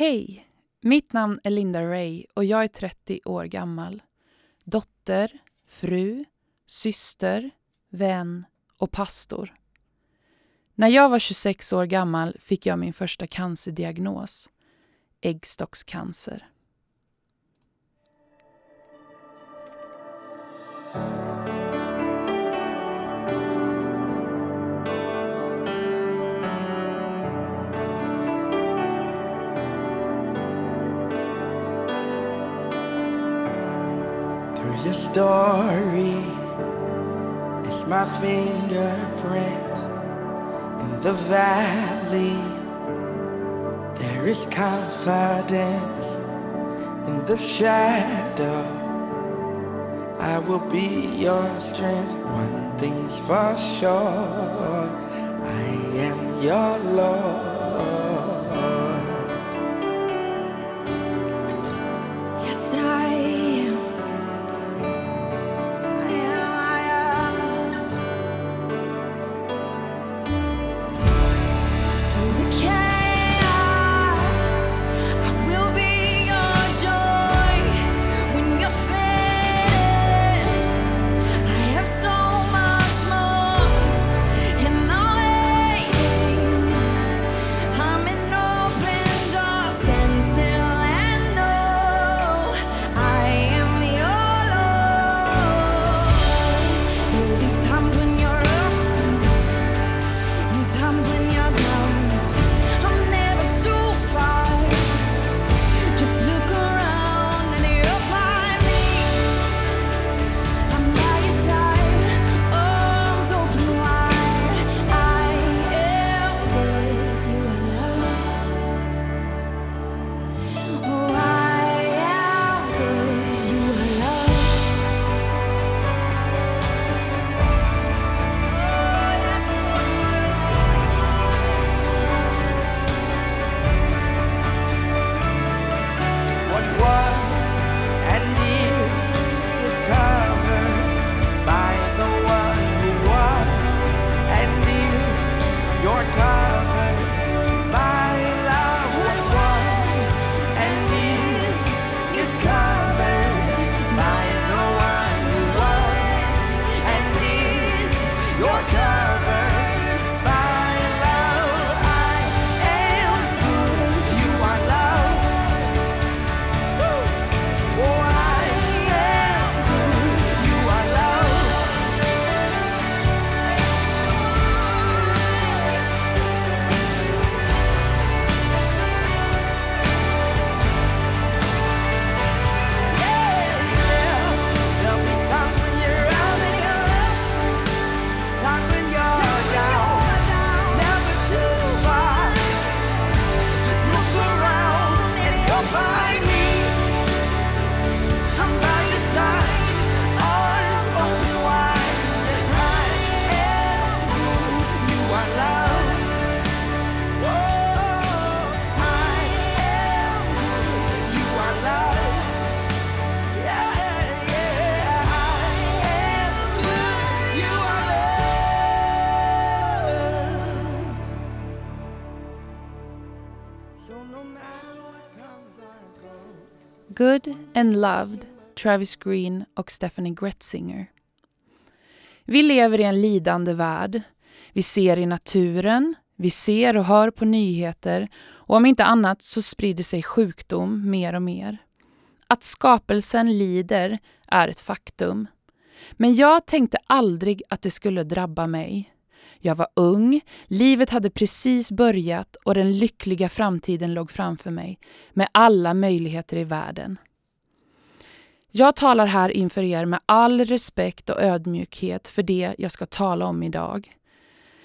Hej! Mitt namn är Linda Ray och jag är 30 år gammal. Dotter, fru, syster, vän och pastor. När jag var 26 år gammal fick jag min första cancerdiagnos. Äggstockscancer. Your story is my fingerprint in the valley. There is confidence in the shadow. I will be your strength. One thing's for sure. I am your Lord. Good and Loved, Travis Green och Stephanie Gretzinger. Vi lever i en lidande värld. Vi ser i naturen, vi ser och hör på nyheter och om inte annat så sprider sig sjukdom mer och mer. Att skapelsen lider är ett faktum. Men jag tänkte aldrig att det skulle drabba mig. Jag var ung, livet hade precis börjat och den lyckliga framtiden låg framför mig med alla möjligheter i världen. Jag talar här inför er med all respekt och ödmjukhet för det jag ska tala om idag.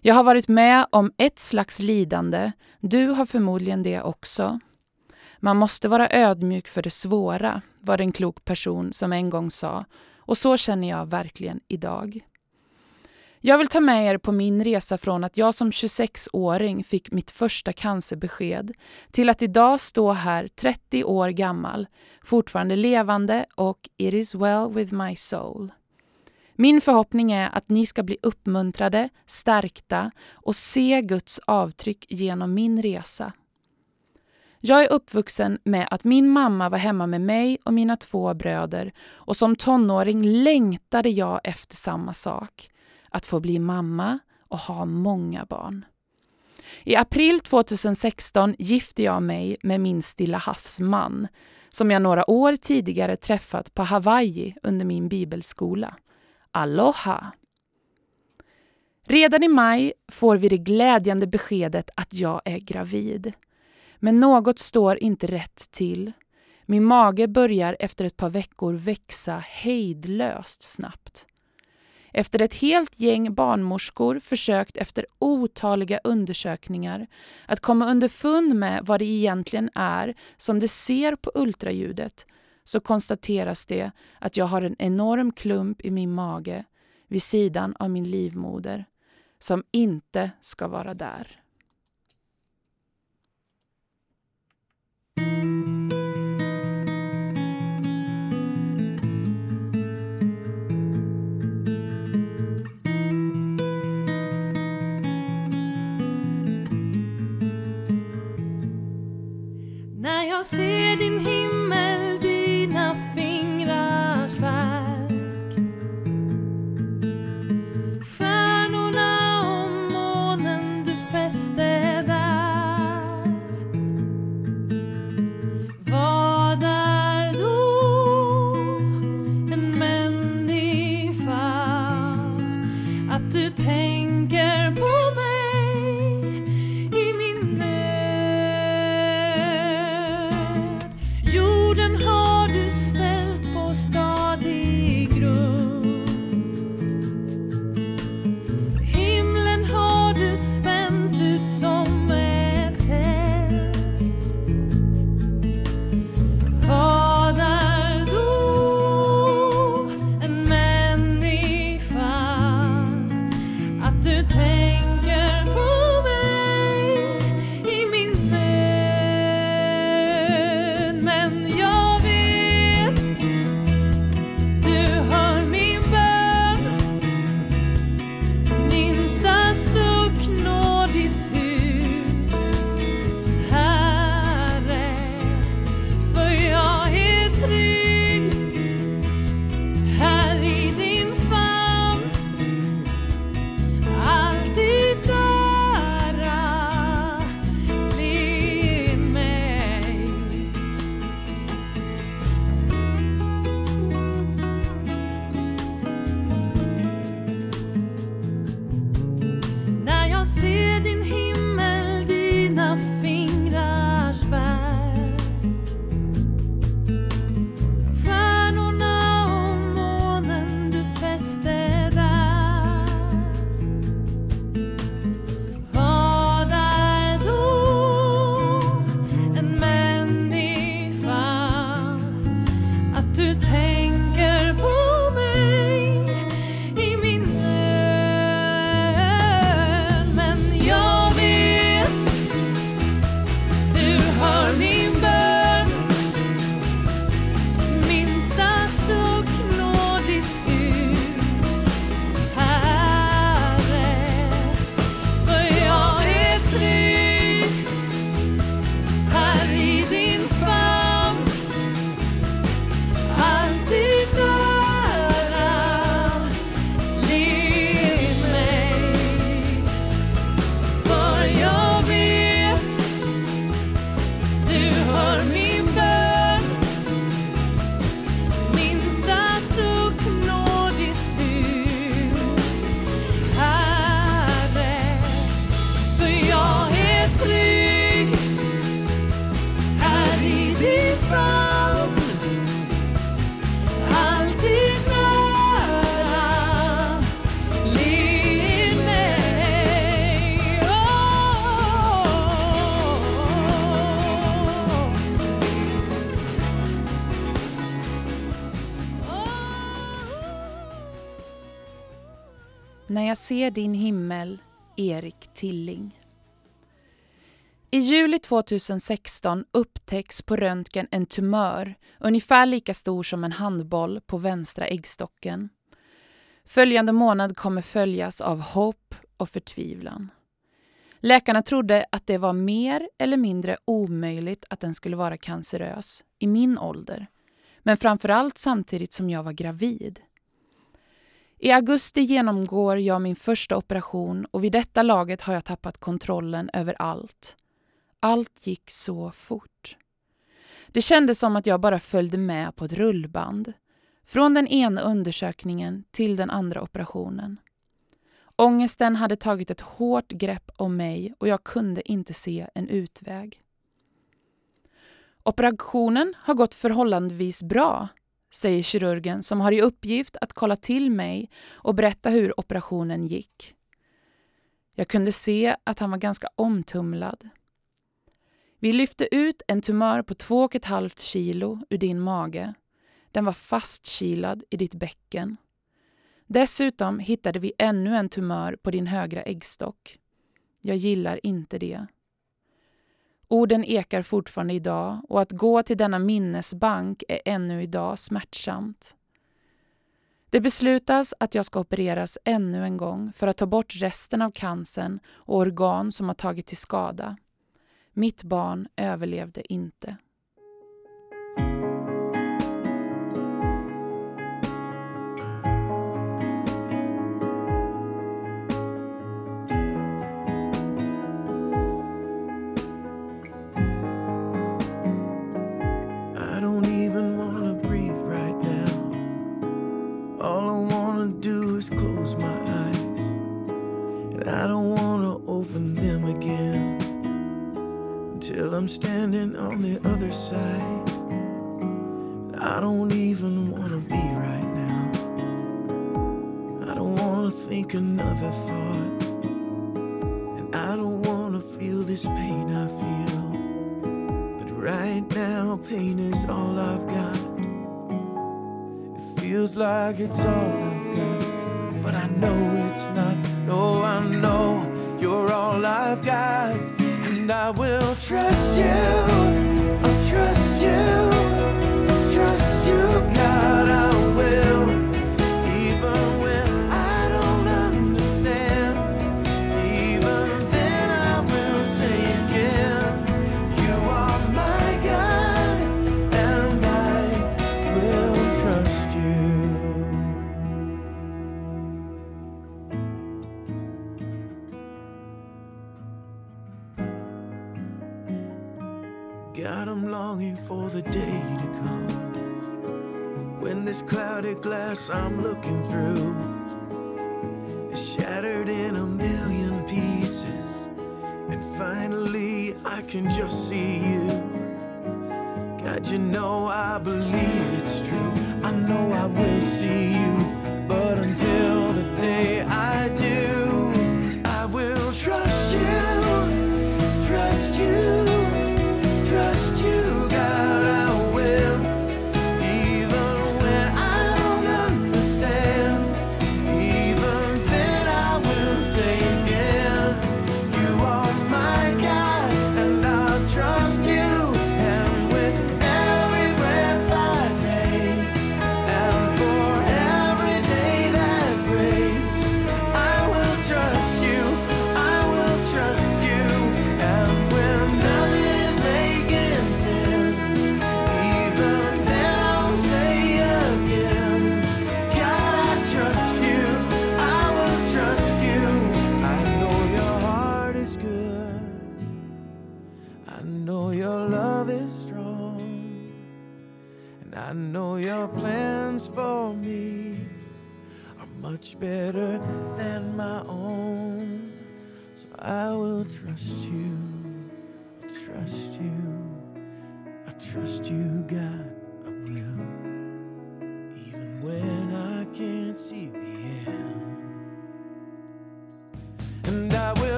Jag har varit med om ett slags lidande, du har förmodligen det också. Man måste vara ödmjuk för det svåra, var det en klok person som en gång sa, och så känner jag verkligen idag. Jag vill ta med er på min resa från att jag som 26-åring fick mitt första cancerbesked till att idag stå här 30 år gammal, fortfarande levande och it is well with my soul. Min förhoppning är att ni ska bli uppmuntrade, stärkta och se Guds avtryck genom min resa. Jag är uppvuxen med att min mamma var hemma med mig och mina två bröder och som tonåring längtade jag efter samma sak. Att få bli mamma och ha många barn. I april 2016 gifte jag mig med min Stilla havsman som jag några år tidigare träffat på Hawaii under min bibelskola. Aloha! Redan i maj får vi det glädjande beskedet att jag är gravid. Men något står inte rätt till. Min mage börjar efter ett par veckor växa hejdlöst snabbt. Efter ett helt gäng barnmorskor försökt efter otaliga undersökningar att komma underfund med vad det egentligen är som det ser på ultraljudet så konstateras det att jag har en enorm klump i min mage vid sidan av min livmoder som inte ska vara där. När jag ser din himmel, När jag ser din himmel, Erik Tilling. I juli 2016 upptäcks på röntgen en tumör ungefär lika stor som en handboll på vänstra äggstocken. Följande månad kommer följas av hopp och förtvivlan. Läkarna trodde att det var mer eller mindre omöjligt att den skulle vara cancerös i min ålder. Men framförallt samtidigt som jag var gravid. I augusti genomgår jag min första operation och vid detta laget har jag tappat kontrollen över allt. Allt gick så fort. Det kändes som att jag bara följde med på ett rullband. Från den ena undersökningen till den andra operationen. Ångesten hade tagit ett hårt grepp om mig och jag kunde inte se en utväg. Operationen har gått förhållandevis bra, säger kirurgen som har i uppgift att kolla till mig och berätta hur operationen gick. Jag kunde se att han var ganska omtumlad. Vi lyfte ut en tumör på 2,5 kilo ur din mage. Den var fastkilad i ditt bäcken. Dessutom hittade vi ännu en tumör på din högra äggstock. Jag gillar inte det. Orden ekar fortfarande idag och att gå till denna minnesbank är ännu idag smärtsamt. Det beslutas att jag ska opereras ännu en gång för att ta bort resten av cancern och organ som har tagit till skada. Mitt barn överlevde inte. I'm standing on the other side. I don't even wanna be right now. I don't wanna think another thought. And I don't wanna feel this pain I feel. But right now, pain is all I've got. It feels like it's all I've got. But I know it's not. No, I know you're all I've got. And I will trust you. Longing for the day to come when this clouded glass I'm looking through is shattered in a million pieces. And finally, I can just see you. God, you know I believe it's true. I know I will see you.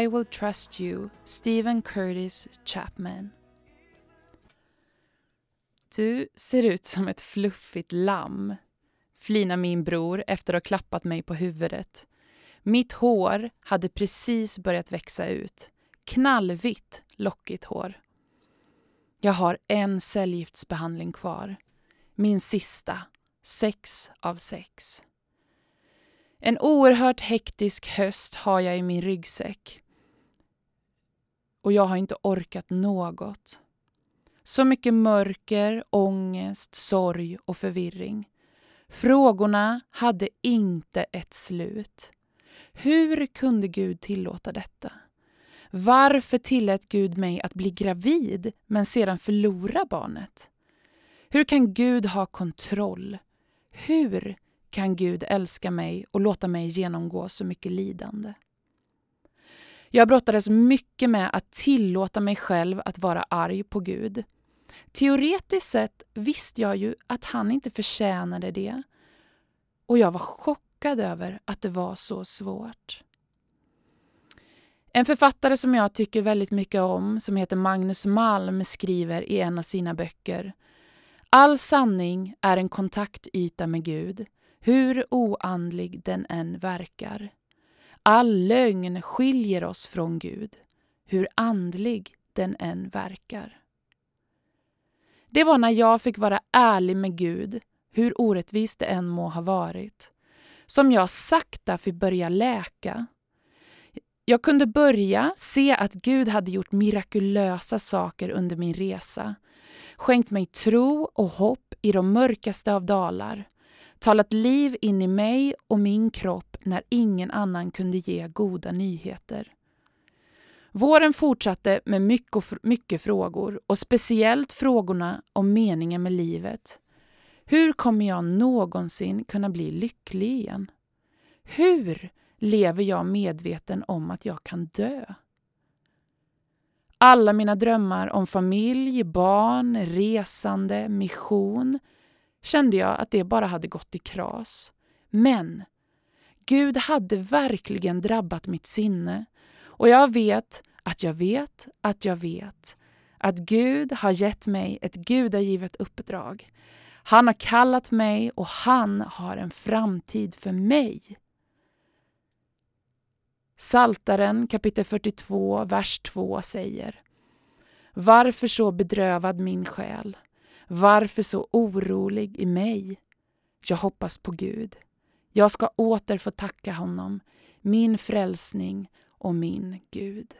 I will trust you, Stephen Curtis Chapman. Du ser ut som ett fluffigt lamm, flinar min bror efter att ha klappat mig på huvudet. Mitt hår hade precis börjat växa ut. Knallvitt, lockigt hår. Jag har en cellgiftsbehandling kvar. min sista, sex av sex. En oerhört hektisk höst har jag i min ryggsäck. Och jag har inte orkat något. Så mycket mörker, ångest, sorg och förvirring. Frågorna hade inte ett slut. Hur kunde Gud tillåta detta? Varför tillät Gud mig att bli gravid men sedan förlora barnet? Hur kan Gud ha kontroll? Hur kan Gud älska mig och låta mig genomgå så mycket lidande? Jag brottades mycket med att tillåta mig själv att vara arg på Gud. Teoretiskt sett visste jag ju att han inte förtjänade det och jag var chockad över att det var så svårt. En författare som jag tycker väldigt mycket om, som heter Magnus Malm, skriver i en av sina böcker All sanning är en kontaktyta med Gud, hur oandlig den än verkar. All lögn skiljer oss från Gud, hur andlig den än verkar. Det var när jag fick vara ärlig med Gud, hur orättvist det än må ha varit, som jag sakta fick börja läka. Jag kunde börja se att Gud hade gjort mirakulösa saker under min resa, skänkt mig tro och hopp i de mörkaste av dalar, talat liv in i mig och min kropp när ingen annan kunde ge goda nyheter. Våren fortsatte med mycket, mycket frågor och speciellt frågorna om meningen med livet. Hur kommer jag någonsin kunna bli lycklig igen? Hur lever jag medveten om att jag kan dö? Alla mina drömmar om familj, barn, resande, mission kände jag att det bara hade gått i kras. Men Gud hade verkligen drabbat mitt sinne och jag vet att jag vet att jag vet att Gud har gett mig ett gudagivet uppdrag. Han har kallat mig och han har en framtid för mig. Saltaren kapitel 42, vers 2 säger Varför så bedrövad min själ? Varför så orolig i mig? Jag hoppas på Gud. Jag ska åter få tacka honom, min frälsning och min Gud.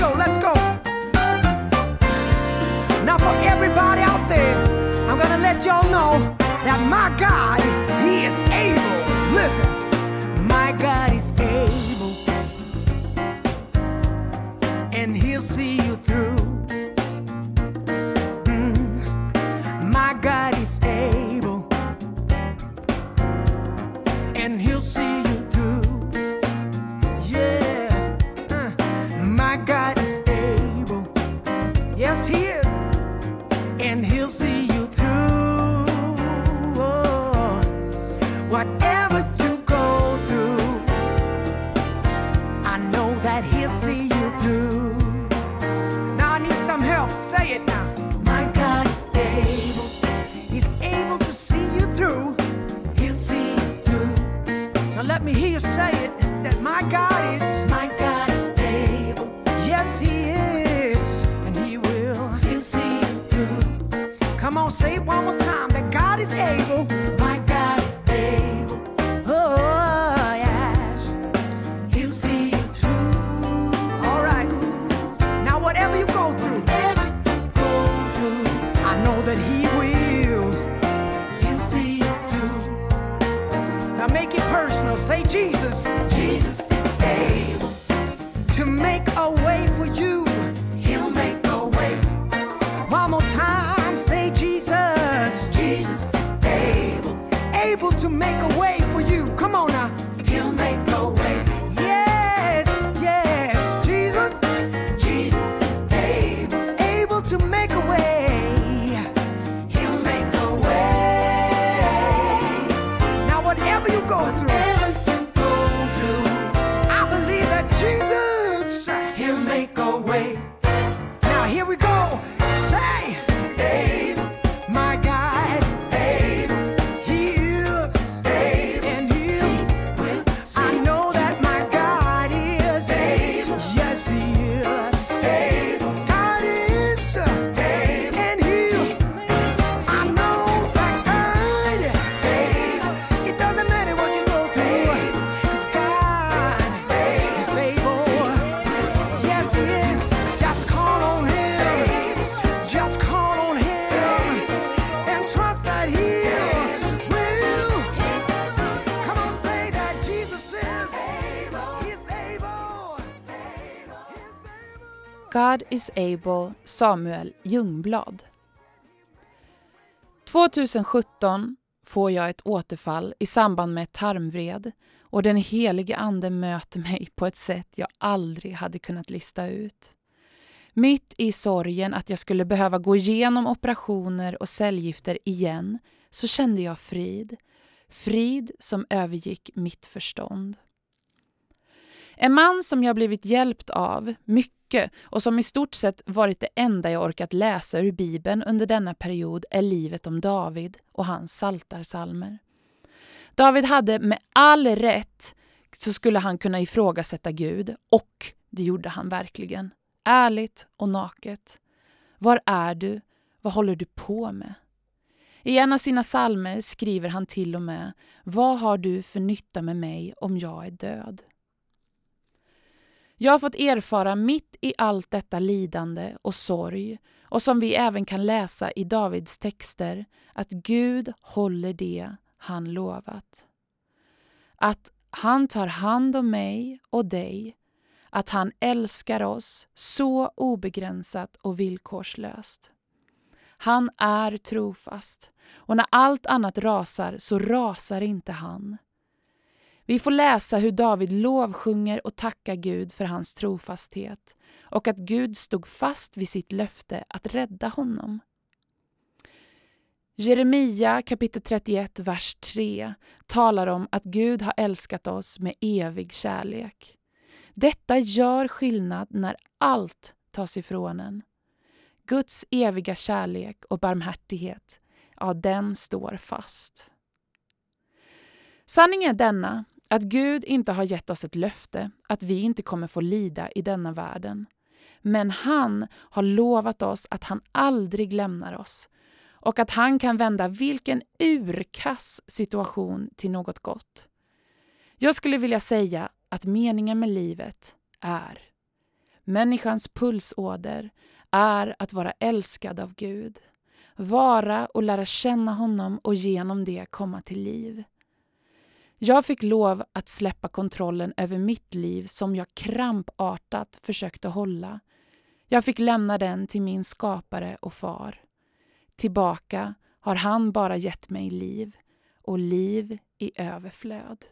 Go, let's go. Now for everybody out there, I'm gonna let y'all know that my God, is able Samuel Ljungblad. 2017 får jag ett återfall i samband med ett tarmvred och den helige ande möter mig på ett sätt jag aldrig hade kunnat lista ut. Mitt i sorgen att jag skulle behöva gå igenom operationer och cellgifter igen så kände jag frid. Frid som övergick mitt förstånd. En man som jag blivit hjälpt av mycket och som i stort sett varit det enda jag orkat läsa ur Bibeln under denna period är livet om David och hans saltarsalmer. David hade med all rätt så skulle han kunna ifrågasätta Gud och det gjorde han verkligen. Ärligt och naket. Var är du? Vad håller du på med? I en av sina salmer skriver han till och med Vad har du för nytta med mig om jag är död? Jag har fått erfara mitt i allt detta lidande och sorg och som vi även kan läsa i Davids texter att Gud håller det han lovat. Att han tar hand om mig och dig, att han älskar oss så obegränsat och villkorslöst. Han är trofast och när allt annat rasar så rasar inte han. Vi får läsa hur David lovsjunger och tackar Gud för hans trofasthet och att Gud stod fast vid sitt löfte att rädda honom. Jeremia kapitel 31, vers 3 talar om att Gud har älskat oss med evig kärlek. Detta gör skillnad när allt tas ifrån en. Guds eviga kärlek och barmhärtighet, ja, den står fast. Sanningen är denna, att Gud inte har gett oss ett löfte att vi inte kommer få lida i denna världen. Men han har lovat oss att han aldrig lämnar oss och att han kan vända vilken urkass situation till något gott. Jag skulle vilja säga att meningen med livet är människans pulsåder är att vara älskad av Gud, vara och lära känna honom och genom det komma till liv. Jag fick lov att släppa kontrollen över mitt liv som jag krampartat försökte hålla. Jag fick lämna den till min skapare och far. Tillbaka har han bara gett mig liv och liv i överflöd.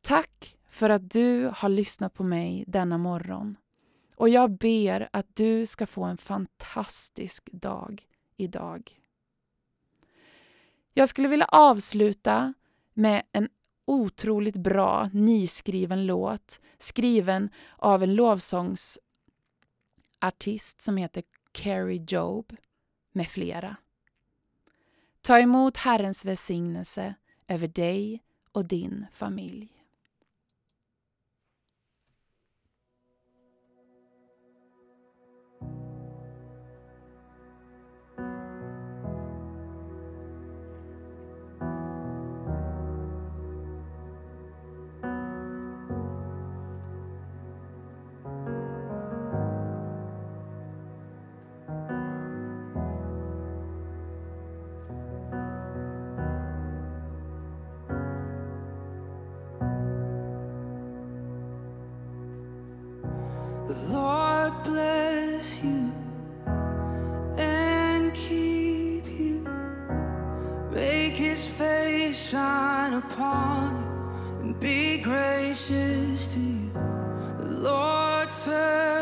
Tack för att du har lyssnat på mig denna morgon och jag ber att du ska få en fantastisk dag idag. Jag skulle vilja avsluta med en otroligt bra nyskriven låt skriven av en lovsångsartist som heter Carrie Job med flera. Ta emot Herrens välsignelse över dig och din familj. his face shine upon you and be gracious to you. The Lord turn